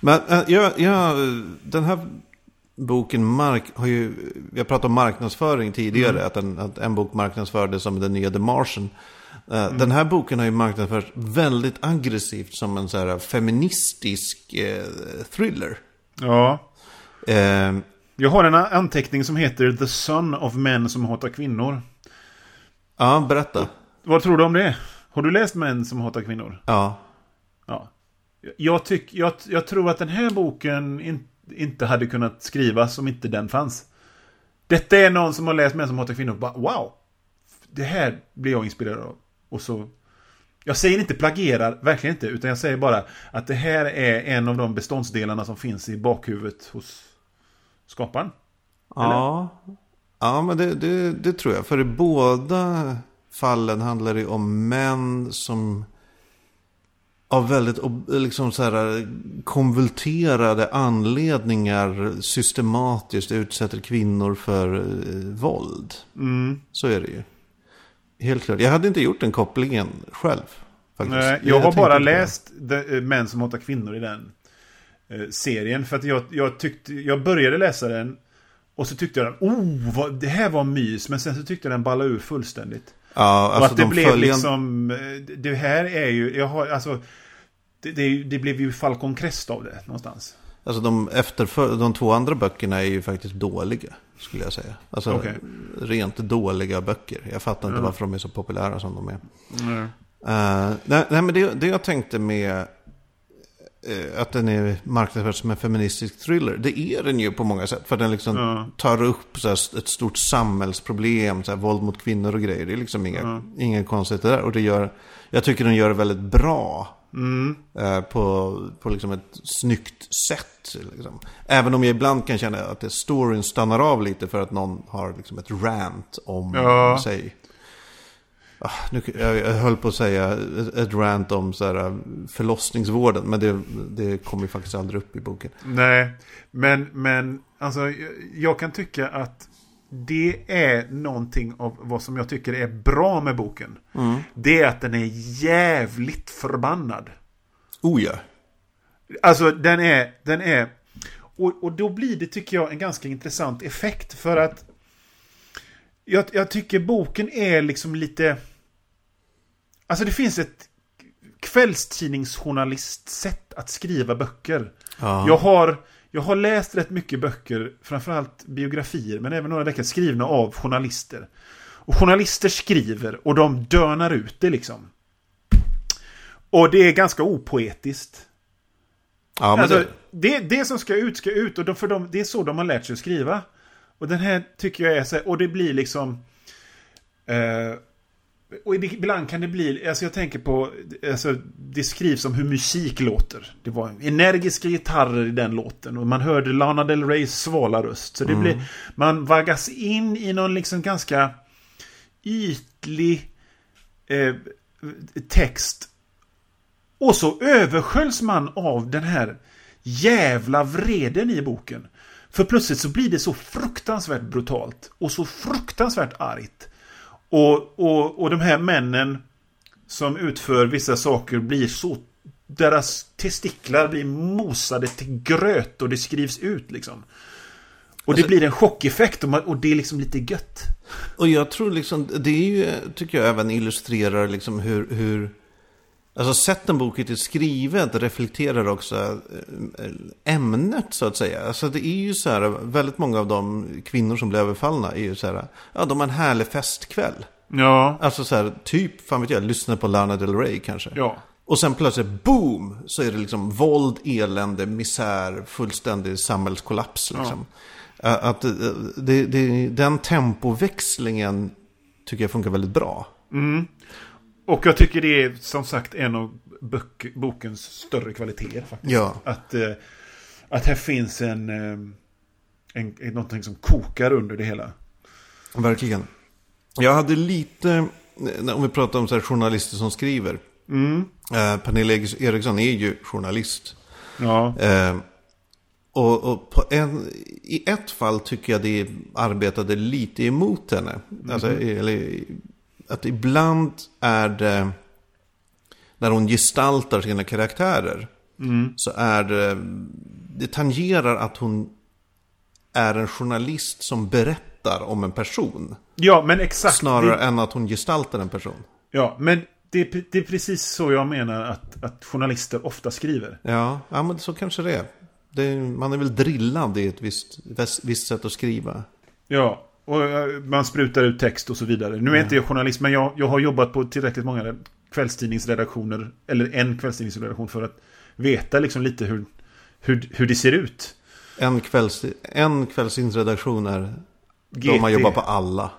Speaker 1: Men jag, jag, den här boken Mark, har ju, vi har pratat om marknadsföring tidigare, att, en, att en bok marknadsfördes som den nya The Martian. Eh, Den här boken har ju marknadsförts väldigt aggressivt som en så här feministisk eh, thriller.
Speaker 2: Ja.
Speaker 1: Eh,
Speaker 2: Jag har en anteckning som heter The Son of Men som hatar kvinnor.
Speaker 1: ja, berätta.
Speaker 2: Vad tror du om det? Har du läst Män som hatar kvinnor?
Speaker 1: Ja.
Speaker 2: Ja. Jag, tyck, jag, jag tror att den här boken in, inte hade kunnat skrivas om inte den fanns. Detta är någon som har läst Män som hatar kvinnor och bara wow! Det här blir jag inspirerad av. Och så... Jag säger inte plagierar, verkligen inte, utan jag säger bara att det här är en av de beståndsdelarna som finns i bakhuvudet hos skaparen.
Speaker 1: Ja, ja men det, det, det tror jag. För i båda fallen handlar det om män som av väldigt liksom så här, konvulterade anledningar systematiskt utsätter kvinnor för eh, våld.
Speaker 2: Mm.
Speaker 1: Så är det ju. Helt klart. Jag hade inte gjort den kopplingen själv. Faktiskt.
Speaker 2: Nej, jag har
Speaker 1: tänkte
Speaker 2: bara
Speaker 1: det.
Speaker 2: läst eh, Män som hatar kvinnor i den eh, serien. För att jag, jag tyckte, jag började läsa den och så tyckte jag, oh, vad, det här var mys. Men sen så tyckte jag den ballade ur fullständigt.
Speaker 1: Ja,
Speaker 2: och
Speaker 1: alltså
Speaker 2: att det
Speaker 1: de
Speaker 2: blev
Speaker 1: följande...
Speaker 2: liksom... eh, Det här är ju... Jag har, alltså... Det, det, det blev ju Falcon Crest av det någonstans.
Speaker 1: Alltså de, efterför, de två andra böckerna är ju faktiskt dåliga, skulle jag säga. Alltså
Speaker 2: Okej.
Speaker 1: rent dåliga böcker. Jag fattar inte varför de är så populära som de är.
Speaker 2: Mm.
Speaker 1: Eh, nej, nej, men det, det jag tänkte med att den är marknadsförd som en feministisk thriller. Det är den ju på många sätt. För den liksom
Speaker 2: Ja.
Speaker 1: tar upp så här, ett stort samhällsproblem. Så här, våld mot kvinnor och grejer. Det är liksom inga, inget konstigt det där. Och det gör, jag tycker den gör det väldigt bra.
Speaker 2: Mm.
Speaker 1: eh, på på liksom ett snyggt sätt. Liksom. Även om jag ibland kan känna att det storyn stannar av lite för att någon har liksom ett rant om
Speaker 2: Ja.
Speaker 1: sig. Ah, nu, jag, jag höll på att säga ett, rant om så här, förlossningsvården. Men det, det kommer ju faktiskt aldrig upp i boken.
Speaker 2: Nej, men, men alltså jag, kan tycka att det är någonting av vad som jag tycker är bra med boken. Det är att den är jävligt förbannad.
Speaker 1: Oh ja.
Speaker 2: Alltså den är, den är och, och då blir det tycker jag en ganska intressant effekt för att jag, jag tycker boken är liksom lite Alltså det finns ett kvällstidningsjournalistsätt att skriva böcker.
Speaker 1: Ja.
Speaker 2: Jag, har, jag har läst rätt mycket böcker, framförallt biografier, men även några böcker skrivna av journalister. Och journalister skriver och de dönar ut det liksom. Och det är ganska opoetiskt.
Speaker 1: Ja,
Speaker 2: alltså,
Speaker 1: det,
Speaker 2: det, det som ska ut ska ut och de, för de, det är så de har lärt sig att skriva. Och den här tycker jag är så här, och det blir liksom... Eh, och ibland kan det bli, alltså jag tänker på, alltså det skrivs om hur musik låter. Det var energiska gitarrer i den låten och man hörde Lana Del Reys svala röst. Så det blir, man vaggas in i någon liksom ganska ytlig eh, text. Och så översköljs man av den här jävla vreden i boken. För plötsligt så blir det så fruktansvärt brutalt och så fruktansvärt argt. Och, och, och de här männen som utför vissa saker blir så... Deras testiklar blir mosade till gröt och det skrivs ut liksom. Och det
Speaker 1: Alltså-
Speaker 2: blir en chockeffekt och, man, och det är liksom lite gött.
Speaker 1: Och jag tror liksom, det är ju, tycker jag även illustrerar liksom hur, hur alltså sätten boken är skrivet reflekterar också eh, ämnet så att säga. Alltså det är ju så här, väldigt många av de kvinnor som blir överfallna är ju så här, ja de har en härlig festkväll.
Speaker 2: Ja.
Speaker 1: Alltså så här, typ, fan vet jag, lyssna på Lana Del Rey kanske.
Speaker 2: Ja.
Speaker 1: Och sen plötsligt, boom, så är det liksom våld, elände, misär, fullständig samhällskollaps. Liksom. Ä- Att eh, det, det, den tempoväxlingen tycker jag funkar väldigt bra.
Speaker 2: Och jag tycker det är som sagt en av bok, bokens större kvaliteter faktiskt.
Speaker 1: Ja.
Speaker 2: Att, eh, att här finns en, eh, en, en, någonting som kokar under det hela.
Speaker 1: Verkligen. Jag hade lite, eh, om vi pratar om så här journalister som skriver. Eh, Pernilla Eriksson är ju journalist.
Speaker 2: Ja.
Speaker 1: Eh, och och en, i ett fall tycker jag det arbetade lite emot henne. Alltså, eller, att ibland är det, när hon gestaltar sina karaktärer, så är det, det tangerar att hon är en journalist som berättar om en person.
Speaker 2: ja, men exakt.
Speaker 1: Snarare
Speaker 2: Det,
Speaker 1: än att hon gestaltar en person.
Speaker 2: ja, men det, är- det är precis så jag menar att, att journalister ofta skriver.
Speaker 1: Ja, ja men så kanske det är. Det, man är väl drillad i ett visst, visst sätt att skriva.
Speaker 2: Ja, och eh, man sprutar ut text och så vidare. Nu är inte jag journalist, men jag, jag har jobbat på tillräckligt många kvällstidningsredaktioner, eller en kvällstidningsredaktion för att veta liksom lite hur, hur, hur det ser ut.
Speaker 1: En, kvälls, en kvällstidningsredaktion är de man
Speaker 2: GT.
Speaker 1: jobbar på alla.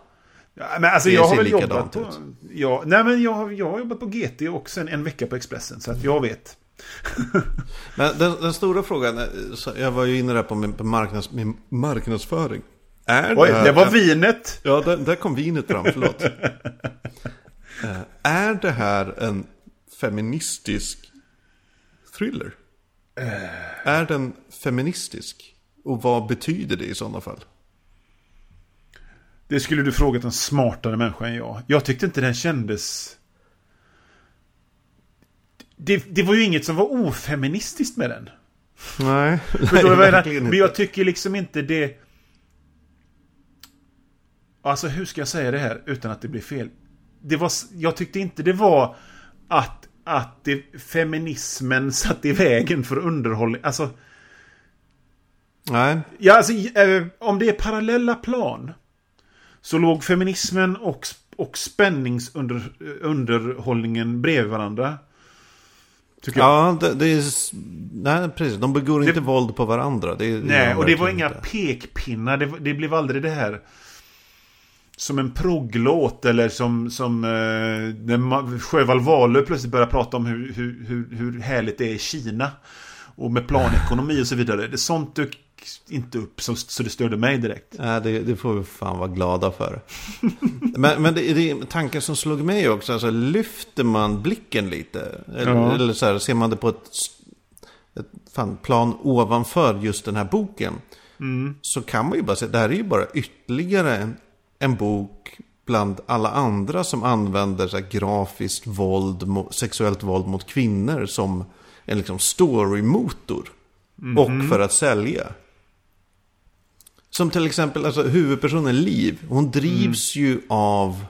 Speaker 2: Ja, men alltså
Speaker 1: Det
Speaker 2: jag har väl jobbat på... Ja, nej men jag, har- jag har jobbat på GT och sen en vecka på Expressen, så att jag vet. [laughs]
Speaker 1: Men den, den stora frågan, jag var ju inne där på min, på marknads, min marknadsföring. Är
Speaker 2: Oj, det var vinet!
Speaker 1: Ja, där, där kom vinet fram, förlåt. [laughs] Eh, är det här en feministisk thriller? Är den feministisk? Och vad betyder det i sådana fall?
Speaker 2: Det skulle du frågat en smartare människa än jag. Jag tyckte inte den kändes... Det, det var ju inget som var ofeministiskt med den.
Speaker 1: Nej,
Speaker 2: jag [laughs]
Speaker 1: verkligen?
Speaker 2: Men jag tycker liksom inte det... Alltså hur ska jag säga det här utan att det blir fel? det var, jag tyckte inte det var att, att det, feminismen [laughs] satt i vägen för underhållning. Alltså,
Speaker 1: Nej.
Speaker 2: ja, alltså eh, om det är parallella plan så låg feminismen och, och spänningsunderhållningen bredvid varandra. Tycker jag.
Speaker 1: Ja, det, det är... Nej, precis. De begår inte våld på varandra. Det, det
Speaker 2: Nej, och det var inga
Speaker 1: inte.
Speaker 2: pekpinnar. Det, det blev aldrig det här som en progglåt eller som, som eh, när Sjöwall Wahlöö plötsligt börjar prata om hur, hur, hur, hur härligt det är i Kina. Och med planekonomi och så vidare. Det, sånt dök inte upp så, så det störde mig direkt.
Speaker 1: Nej, det, det får vi fan vara glada för. [laughs] men men det, det är tanken som slog mig också. Alltså, lyfter man blicken lite? Eller,
Speaker 2: Ja.
Speaker 1: eller så här, ser man det på ett, ett fan, plan ovanför just den här boken. Så kan man ju bara säga, det här är ju bara ytterligare en, bok bland alla andra som använder så grafiskt våld, sexuellt våld mot kvinnor som en liksom storymotor. Och för att sälja. Som till exempel alltså, huvudpersonen Liv. Hon drivs ju av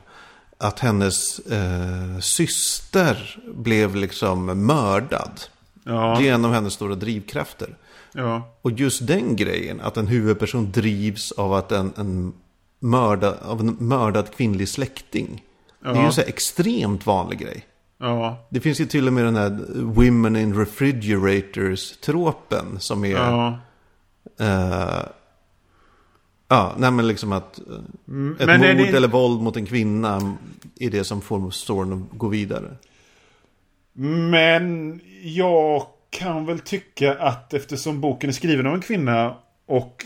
Speaker 1: att hennes eh, syster blev liksom mördad.
Speaker 2: Ja,
Speaker 1: Det är en av hennes stora drivkrafter.
Speaker 2: ja,
Speaker 1: Och just den grejen, att en huvudperson drivs av att en, en, mördad, av en mördad kvinnlig släkting. Det är ju en så extremt vanlig grej.
Speaker 2: ja,
Speaker 1: Det finns ju till och med den här Women in Refrigerators-tropen som är...
Speaker 2: ja.
Speaker 1: Eh, ja, nej men liksom att eh, ett
Speaker 2: men
Speaker 1: mord
Speaker 2: det-
Speaker 1: eller våld mot en kvinna är det som får storyn att gå vidare.
Speaker 2: Men jag kan väl tycka att eftersom boken är skriven av en kvinna och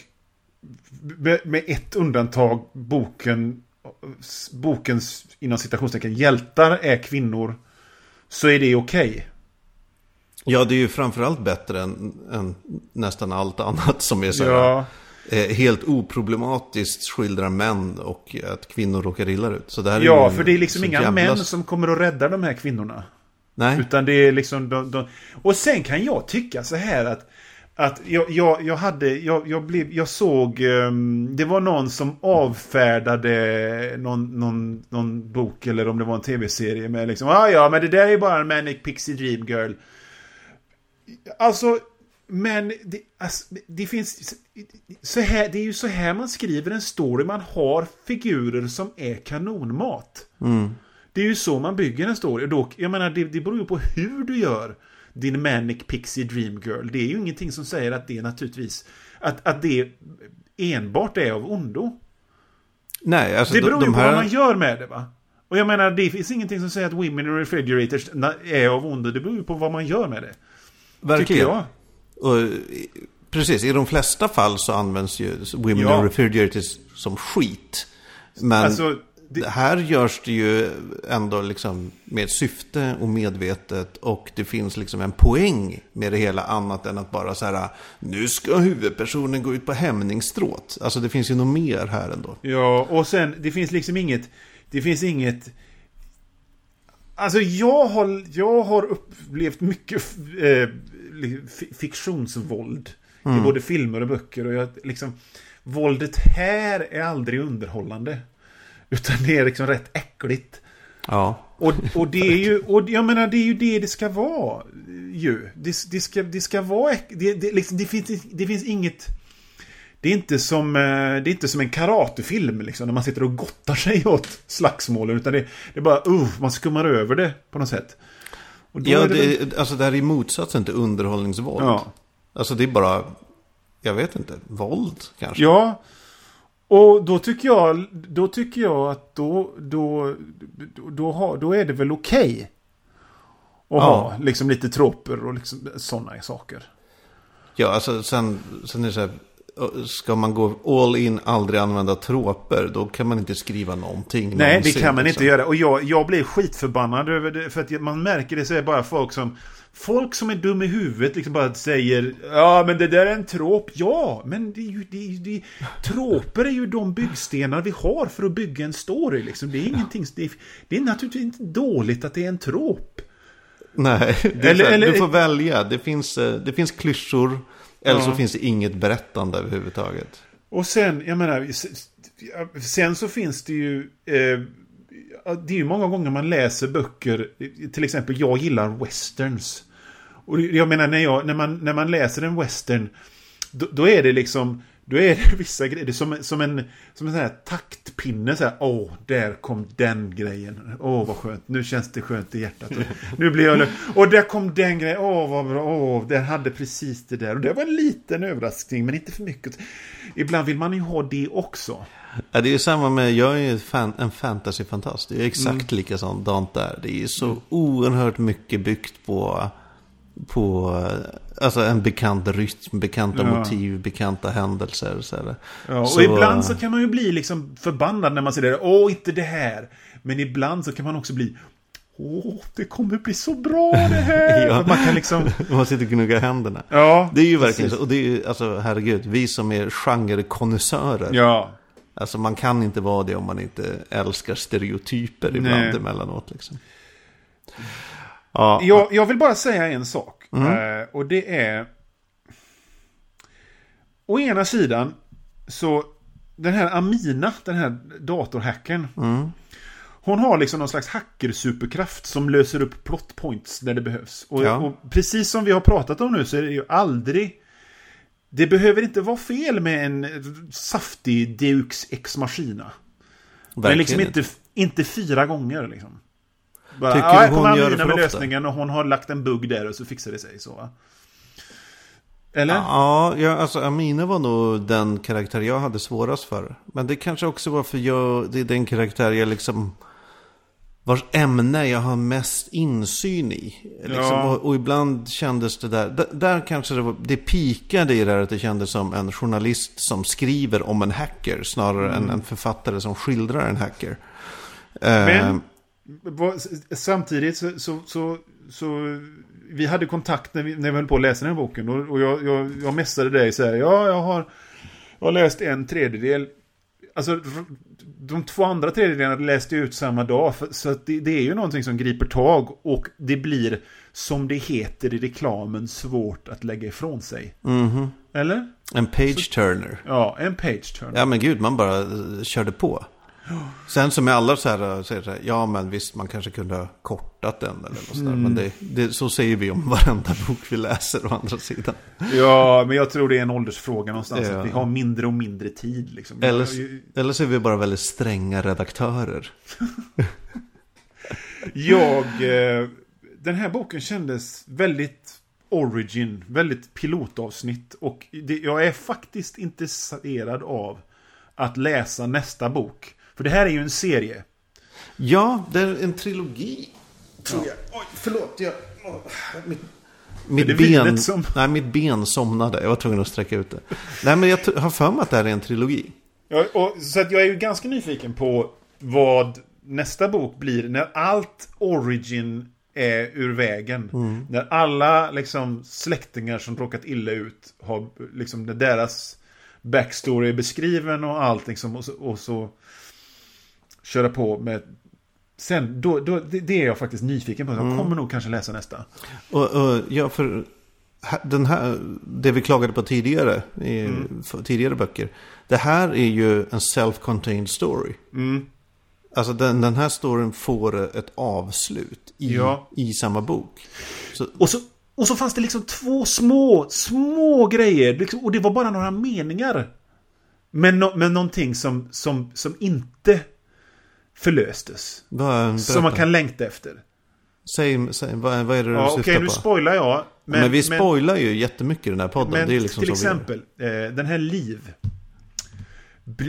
Speaker 2: med ett undantag boken bokens inom citationstecken hjältar är kvinnor så är det okej.
Speaker 1: Ja, det är ju framförallt bättre än, än nästan allt annat som är så
Speaker 2: Ja,
Speaker 1: eh, helt oproblematiskt skildrar män och att kvinnor råkar illa ut. Så det här är
Speaker 2: ja,
Speaker 1: ju
Speaker 2: för det är liksom inga
Speaker 1: jävla-
Speaker 2: män som kommer att rädda de här kvinnorna.
Speaker 1: Nej,
Speaker 2: Utan det är liksom de, de... Och sen kan jag tycka så här att att jag, jag, jag hade, jag, jag, blev, jag såg, ehm, det var någon som avfärdade någon, någon, någon bok eller om det var en tv-serie med liksom, ah, ja men det där är bara en Manic Pixie Dream Girl. Alltså, men det, alltså, det finns, så här, det är ju så här man skriver en story, man har figurer som är kanonmat. Det är ju så man bygger en story. Och då, jag menar, det, det beror ju på hur du gör din Manic Pixie Dream Girl. Det är ju ingenting som säger att det naturligtvis... Att, att det enbart är av ondo.
Speaker 1: nej alltså
Speaker 2: Det
Speaker 1: de,
Speaker 2: beror ju
Speaker 1: de
Speaker 2: på vad man gör med det va? Och jag menar, det finns ingenting som säger att Women in Refrigerators är av ondo. Det beror ju på vad man gör med det. Tycker
Speaker 1: Verkligen.
Speaker 2: jag.
Speaker 1: Och, precis, i de flesta fall så används ju Women
Speaker 2: Ja.
Speaker 1: in Refrigerators som skit. Men
Speaker 2: Alltså, det,
Speaker 1: här görs det ju ändå liksom med syfte och medvetet. Och det finns liksom en poäng med det hela annat än att bara så här, nu ska huvudpersonen gå ut på hämningsstråt. Alltså det finns ju något mer här ändå.
Speaker 2: Ja, och sen det finns liksom inget... Det finns inget... Alltså jag har, jag har upplevt mycket eh, fi- fiktionsvåld. I både filmer och böcker. Och jag, liksom, våldet här är aldrig underhållande. Utan det är liksom rätt äckligt.
Speaker 1: Ja.
Speaker 2: Och, och det är ju, och jag menar det är ju det det ska vara ju. Det, det, ska, det ska vara, det, det, liksom, det, finns, det finns inget... Det är inte som, eh, det är inte som en karatefilm liksom, när man sitter och gottar sig åt slagsmålen. Utan det, det är bara, uh, man skummar över det på något sätt.
Speaker 1: Ja,
Speaker 2: är det väl-
Speaker 1: det, alltså det här är motsatsen till underhållningsvåld.
Speaker 2: Ja.
Speaker 1: Alltså det är bara, jag vet inte, våld kanske.
Speaker 2: Ja. Och då tycker jag, då tycker jag att då, då, då, då, har, då är det väl okej. Att ha liksom lite troper och liksom sådana saker.
Speaker 1: Ja, alltså sen, sen är det så här, ska man gå all in, aldrig använda troper, då kan man inte skriva någonting.
Speaker 2: Nej, det
Speaker 1: någonsin,
Speaker 2: kan man
Speaker 1: liksom.
Speaker 2: inte göra. Och jag, jag blir skitförbannad över det. För att man märker det så är det bara folk som... Folk som är dum i huvudet liksom bara säger Ja men det där är en trop. Ja, men det är ju... Det är, det är, troper är ju de byggstenar vi har för att bygga en story liksom. Det är ingenting... Det är, det är naturligtvis inte dåligt att det är en trop.
Speaker 1: Nej,
Speaker 2: Eller-
Speaker 1: här,
Speaker 2: eller-
Speaker 1: du får välja. Det finns, eh, det finns klyschor, eller
Speaker 2: Ja.
Speaker 1: så finns det inget berättande överhuvudtaget.
Speaker 2: Och sen, jag menar, sen så finns det ju... Eh, det är ju många gånger man läser böcker, till exempel jag gillar westerns. Och jag menar när, jag, när, man, när man läser en western, då, då är det liksom då är det [laughs] vissa grejer, det är som, som en, som en sån här taktpinne så här, åh, där kom den grejen. Åh, vad skönt, nu känns det skönt i hjärtat. [laughs] nu blir jag Och där kom den grejen, åh, vad bra, åh, den hade precis det där. Och det var en liten överraskning, men inte för mycket. Ibland vill man ju ha det också.
Speaker 1: Ja, det är ju samma med, jag är ju fan, en fantasyfantast. Det är exakt mm. likadant där. Det är så mm. oerhört mycket byggt på på alltså en bekant rytm, bekanta ja. motiv, bekanta händelser. Så
Speaker 2: ja, och så, ibland så kan man ju bli liksom förbannad när man ser det. Åh, inte det här. Men ibland så kan man också bli Åh, det kommer bli så bra det här! [laughs] ja. Man kan liksom... [laughs]
Speaker 1: man sitter och gnuggar händerna. Ja, det är ju verkligen så. Och det är ju, alltså herregud, vi som är genrekonnässörer. Ja. Alltså man kan inte vara det om man inte älskar stereotyper ibland Nej. emellanåt. Liksom.
Speaker 2: Ja. Jag, jag vill bara säga en sak. Mm. Eh, och det är... Å ena sidan så... Den här Amina, den här datorhacken. Mm. Hon har liksom någon slags hacker-superkraft som löser upp plot points när det behövs. Och, ja. och, precis som vi har pratat om nu så är det ju aldrig... Det behöver inte vara fel med en saftig Deux Ex Machina. Verkligen Men liksom inte, inte fyra gånger liksom. Bara, Tycker ja, hon gör det för ofta? lösningen och hon har lagt en bugg där och så fixar det sig så. Eller?
Speaker 1: Ja, ja, alltså Amina var nog den karaktär jag hade svårast för. Men det kanske också var för jag, det är den karaktär jag liksom vars ämne jag har mest insyn i. Liksom, ja. och, och, ibland kändes det där, där, där kanske det, var, det pikade i det här att det kändes som en journalist som skriver om en hacker snarare mm. än en författare som skildrar en hacker.
Speaker 2: Men, uh, Samtidigt så, så, så, så, vi hade kontakt när vi, när vi höll på att läsa den här boken och, och jag, jag, jag mässade dig så här, ja jag har, jag har läst en tredjedel. Alltså de två andra tredjedelarna läste ut samma dag. Så det, det, är ju någonting som griper tag och det blir som det heter i reklamen svårt att lägga ifrån sig. Mm -hmm. Eller?
Speaker 1: En page-turner.
Speaker 2: Ja, en page-turner.
Speaker 1: Ja men gud, man bara eh, körde på. Sen som med alla så här, så här, ja men visst man kanske kunde ha kortat den eller något sådär. Mm. Men det, det, så säger vi om [laughs] varenda bok vi läser å andra sidan.
Speaker 2: Ja, men jag tror det är en åldersfråga någonstans. Ja. Att vi har mindre och mindre tid. Liksom.
Speaker 1: Eller, eller så är vi bara väldigt stränga redaktörer. [laughs]
Speaker 2: jag, eh, den här boken kändes väldigt origin, väldigt pilotavsnitt. Och det, jag är faktiskt intresserad av att läsa nästa bok. För det här är ju en serie.
Speaker 1: Ja, det är en trilogi. Tror jag. Oj, förlåt. Jag, mitt, mitt ben, som... nej, mitt ben somnade. Jag var tvungen att sträcka ut det. Nej, men jag har för mig att det här är en trilogi.
Speaker 2: Ja, och, så att jag är ju ganska nyfiken på vad nästa bok blir när allt origin är ur vägen. Mm. När alla liksom, släktingar som råkat illa ut har liksom, deras backstory är beskriven och allt liksom, och så, och så köra på med Sen, då, då, det är jag faktiskt nyfiken på. Jag mm. kommer nog kanske läsa nästa.
Speaker 1: Och, och, ja, för den här, det vi klagade på tidigare, i mm. tidigare böcker. Det här är ju en self-contained story. Mm. Alltså den, den här storyn får ett avslut i, ja. i samma bok.
Speaker 2: Så, och, så, och så fanns det liksom två små, små grejer. Liksom, och det var bara några meningar. Men, no, men någonting som, som, som inte förlöstes. Vad, som man kan längta efter.
Speaker 1: Säg, säg vad, vad är det du
Speaker 2: ja, syftar okay, på? Okej, nu spoilar jag.
Speaker 1: Men, men vi spoilar men, ju jättemycket i den här podden. Men det är liksom
Speaker 2: till exempel, eh, den här Liv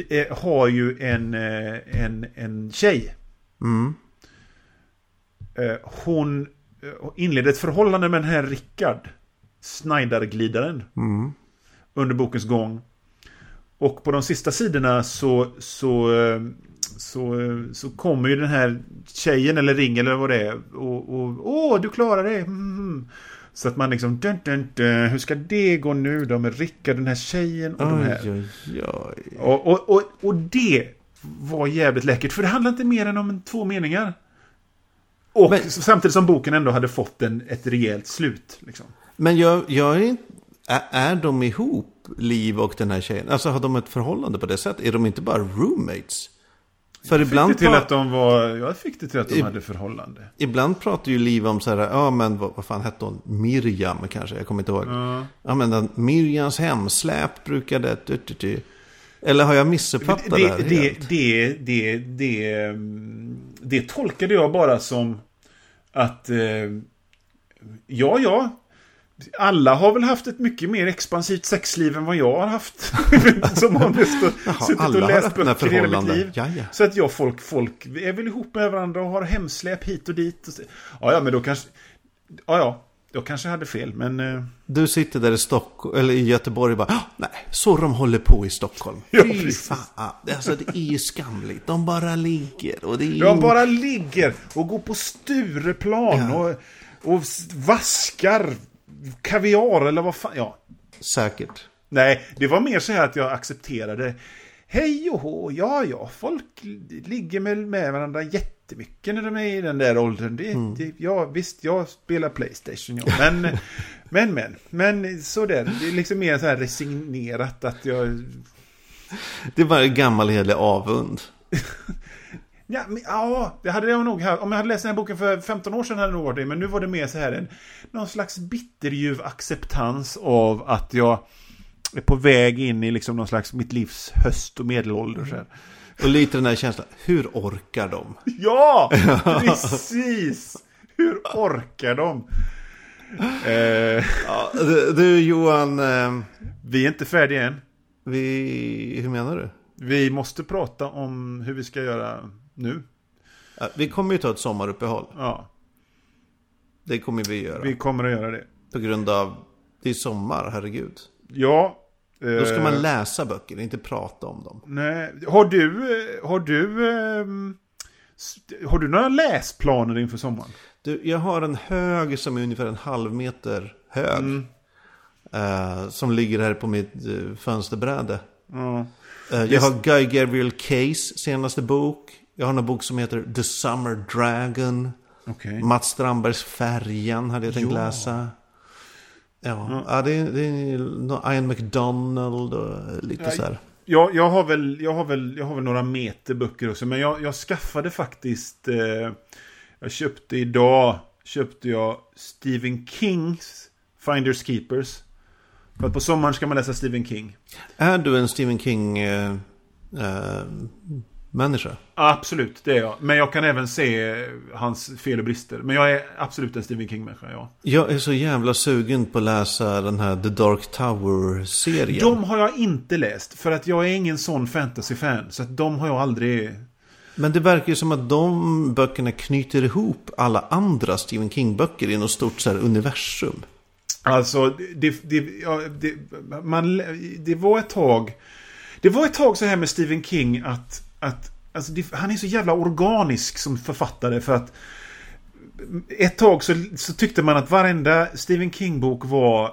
Speaker 2: eh, har ju en, eh, en, en tjej. Mm. Hon inleder ett förhållande med den här Rickard. Snyderglidaren. Mm. Under bokens gång. Och på de sista sidorna så, så så, så kommer ju den här tjejen eller ring eller vad det är och, och åh, du klarar det. Mm. Så att man liksom, dun, dun, dun, hur ska det gå nu då med Rickard, den här tjejen och oj, de här. Oj, oj. Och, och, och, och det var jävligt läckert, för det handlar inte mer än om två meningar. Och men, samtidigt som boken ändå hade fått en, ett rejält slut. Liksom.
Speaker 1: Men jag, jag. Är, är de ihop, Liv och den här tjejen? Alltså har de ett förhållande på det sättet? Är de inte bara roommates? För ibland,
Speaker 2: Fick det till att de var... Jag fick det till att de
Speaker 1: I-
Speaker 2: hade förhållande.
Speaker 1: ibland pratar ju Liv om så här, ja men vad, vad fan hette hon? Miriam kanske, jag kommer inte ihåg.
Speaker 2: Ja.
Speaker 1: Ja men den, Miriams hemsläp brukade... Du, du, du. Eller har jag missuppfattat det,
Speaker 2: det,
Speaker 1: här
Speaker 2: det,
Speaker 1: helt?
Speaker 2: det, det, det, det tolkade jag bara som att... Eh, ja, ja. Alla har väl haft ett mycket mer expansivt sexliv än vad jag har haft. [laughs] som har
Speaker 1: Jaha,
Speaker 2: suttit och läst böcker hela mitt liv.
Speaker 1: Ja, ja.
Speaker 2: Så att jag, folk, folk är väl ihop med varandra och har hemsläp hit och dit. Och. Ja, ja, men då kanske... Ja, ja. Jag kanske hade fel, men... Eh,
Speaker 1: Du sitter där i Stockholm, eller i Göteborg och bara, "Ah, nej, så de håller på i Stockholm.
Speaker 2: Ja,
Speaker 1: Fy fan, alltså det är ju skamligt. De bara ligger och det är ju-
Speaker 2: bara ligger och går på Stureplan
Speaker 1: Ja.
Speaker 2: och, och vaskar kaviar eller vad fan. Ja.
Speaker 1: Säkert.
Speaker 2: Nej, det var mer så här att jag accepterade. Hej och hå, ja ja, folk ligger med, med varandra jättemycket när de är i den där åldern. Det,
Speaker 1: Mm.
Speaker 2: det, ja, visst, jag spelar Playstation, ja. Men, men, men, men sådär. Det är liksom mer så här resignerat att jag...
Speaker 1: Det var en gammal hederlig avund. [laughs]
Speaker 2: Ja, men, ja, det hade jag nog haft. Om jag hade läst den här boken för 15 år sedan hade det nog varit det. Men nu var det mer så här en någon slags bitterljuv acceptans av att jag är på väg in i liksom någon slags mitt livs höst och medelålder. Så här.
Speaker 1: Och lite den här känslan, hur orkar de? [laughs]
Speaker 2: Ja, [laughs] precis! Hur orkar de? Eh,
Speaker 1: Ja, du, du Johan, eh,
Speaker 2: vi är inte färdiga än.
Speaker 1: vi, hur menar du?
Speaker 2: Vi måste prata om hur vi ska göra nu.
Speaker 1: Vi kommer ju ta ett sommaruppehåll.
Speaker 2: Ja,
Speaker 1: Det kommer vi göra.
Speaker 2: vi kommer att göra det.
Speaker 1: På grund av, det är sommar, herregud.
Speaker 2: Ja.
Speaker 1: Då ska
Speaker 2: eh,
Speaker 1: man läsa böcker, inte prata om dem.
Speaker 2: Nej, har du, eh, har du, st- har du några läsplaner inför sommaren?
Speaker 1: Du, jag har en hög som är ungefär en halv meter hög.
Speaker 2: Mm.
Speaker 1: eh, som ligger här på mitt uh, fönsterbräde. Eh, jag har Guy Gabriel Case senaste bok. Jag har en bok som heter The Summer Dragon.
Speaker 2: Okej.
Speaker 1: Mats Strandbergs Färjan hade jag tänkt
Speaker 2: Ja.
Speaker 1: läsa. Ja, ja. det, är, det är Ian McDonald och lite
Speaker 2: Ja,
Speaker 1: så här.
Speaker 2: Jag, jag, har väl, jag, har väl, jag har väl några meter böcker också, men jag, jag skaffade faktiskt, eh, jag köpte idag, köpte jag Stephen Kings Finders Keepers. För att på sommaren ska man läsa Stephen King.
Speaker 1: Är du en Stephen King eh, eh, människa?
Speaker 2: Absolut, det är jag. Men jag kan även se hans fel och brister. Men jag är absolut en Stephen King-människa, ja.
Speaker 1: Jag är så jävla sugen på att läsa den här The Dark Tower-serien.
Speaker 2: De har jag inte läst, för att jag är ingen sån fantasy-fan. Så att de har jag aldrig...
Speaker 1: Men det verkar ju som att de böckerna knyter ihop alla andra Stephen King-böcker i något stort så här universum.
Speaker 2: Alltså, det, det, ja, det, man, det var ett tag... Det var ett tag så här med Stephen King att att alltså det, han är så jävla organisk som författare för att... Ett tag så, så tyckte man att varenda Stephen King-bok var...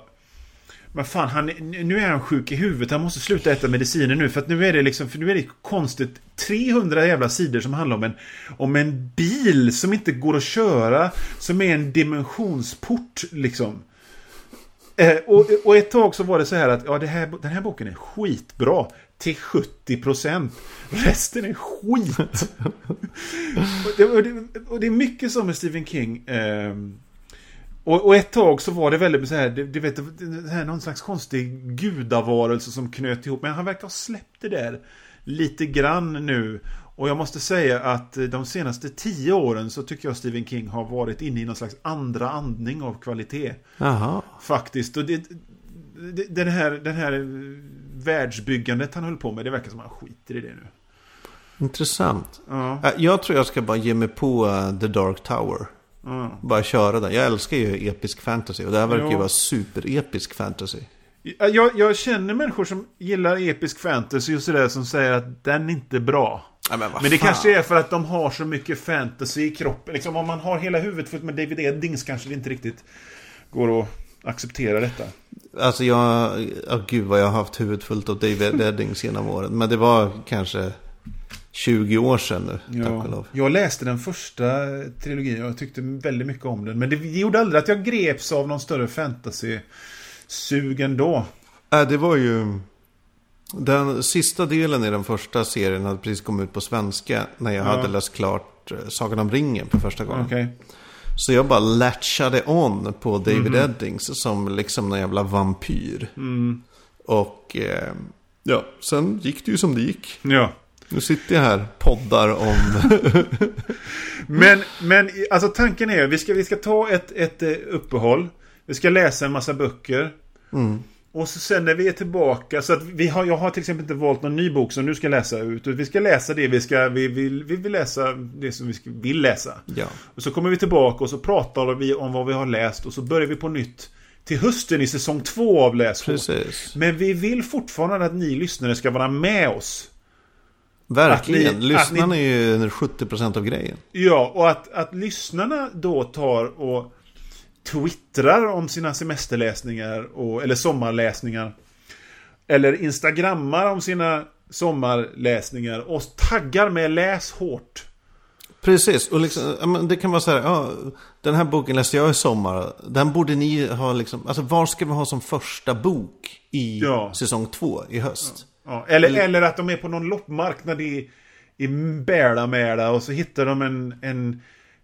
Speaker 2: Men fan, han, nu är han sjuk i huvudet. Han måste sluta äta mediciner nu. För att nu är det liksom, för nu är det konstigt. 300 jävla sidor som handlar om en, om en bil som inte går att köra. Som är en dimensionsport, liksom. Eh, och, och ett tag så var det så här att ja, det här, den här boken är skitbra. Till 70%. Resten är skit. och, det, och, det, och det är mycket som med Stephen King. ehm, och, och ett tag så var det väldigt så här, du, vet, det här, någon slags konstig gudavarelse som knöt ihop. Men han verkar ha släppt det där lite grann nu. Och jag måste säga att eh, de senaste tio åren så tycker jag Stephen King har varit inne i någon slags andra andning av kvalitet.
Speaker 1: Jaha.
Speaker 2: Faktiskt. Och det, den, här, den här eh, världsbyggandet han höll på med, det verkar som att han skiter i det nu.
Speaker 1: Intressant.
Speaker 2: Ja,
Speaker 1: Eh, Jag tror jag ska bara ge mig på eh, The Dark Tower.
Speaker 2: ja.
Speaker 1: Bara köra den. Jag älskar ju episk fantasy. Och det här verkar ju vara superepisk fantasy.
Speaker 2: Jag, jag känner människor som gillar episk fantasy och sådär som säger att den inte är bra.
Speaker 1: Ja, men
Speaker 2: Men det
Speaker 1: fan.
Speaker 2: kanske är för att de har så mycket fantasy i kroppen. Liksom om man har hela huvudet fullt med David Eddings kanske det inte riktigt går att acceptera detta.
Speaker 1: Alltså jag, oh, gud vad jag har haft huvudet fullt av David Eddings genom åren. Men det var kanske 20 år sedan nu, tack och
Speaker 2: Ja,
Speaker 1: lov.
Speaker 2: jag läste den första trilogin och jag tyckte väldigt mycket om den. Men det gjorde aldrig att jag greps av någon större fantasy-sug ändå.
Speaker 1: Äh, det var ju... Den sista delen i den första serien hade precis kommit ut på svenska när jag
Speaker 2: Ja.
Speaker 1: hade läst klart eh, Sagan om ringen för första gången.
Speaker 2: Okej.
Speaker 1: Så jag bara latchade on på David
Speaker 2: Mhm.
Speaker 1: Eddings som liksom en jävla vampyr. Och eh, ja, sen gick det ju som det gick.
Speaker 2: Ja.
Speaker 1: Nu sitter jag här, poddar om... [laughs]
Speaker 2: Men, men alltså tanken är vi ska, vi ska ta ett, ett eh, uppehåll. Vi ska läsa en massa böcker. Och så sen när vi är tillbaka, så att vi har, jag har till exempel inte valt någon ny bok som du ska läsa ut. Vi ska läsa det vi ska, vi vill, vi vill läsa det som vi ska, vill läsa.
Speaker 1: ja,
Speaker 2: Och så kommer vi tillbaka och så pratar vi om vad vi har läst och så börjar vi på nytt till hösten i säsong två av Läs
Speaker 1: precis.
Speaker 2: Men vi vill fortfarande att ni lyssnare ska vara med oss.
Speaker 1: Verkligen.
Speaker 2: Ni-
Speaker 1: Lyssnarna
Speaker 2: att
Speaker 1: är ju 70% av grejen.
Speaker 2: Ja, och att, att lyssnarna då tar och twittrar om sina semesterläsningar och, eller sommarläsningar. Eller instagrammar om sina sommarläsningar och taggar med läs hårt.
Speaker 1: Precis, och liksom, det kan vara så här, ja, den här boken läste jag i sommar. Den borde ni ha liksom, alltså var ska vi ha som första bok i
Speaker 2: Ja.
Speaker 1: säsong två i höst?
Speaker 2: Ja, eller, eller att de är på någon loppmarknad i, i Bälamäla och så hittar de en, en,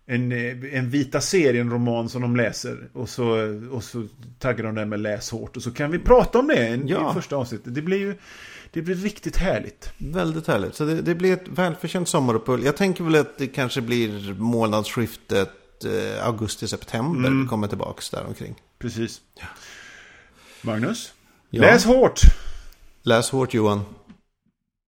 Speaker 2: en, en vita serien-roman som de läser. Och så, och så taggar de den med läs hårt. Och så kan vi prata om det
Speaker 1: Ja.
Speaker 2: i första avsnittet. Det blir ju det blir riktigt härligt.
Speaker 1: Väldigt härligt. Så det, det blir ett välförtjänt sommaruppehåll. Jag tänker väl att det kanske blir månadsskiftet eh, augusti-september
Speaker 2: Mm.
Speaker 1: vi kommer tillbaka där omkring.
Speaker 2: Precis. Magnus?
Speaker 1: Ja.
Speaker 2: Läs hårt!
Speaker 1: Läs hårt Johan.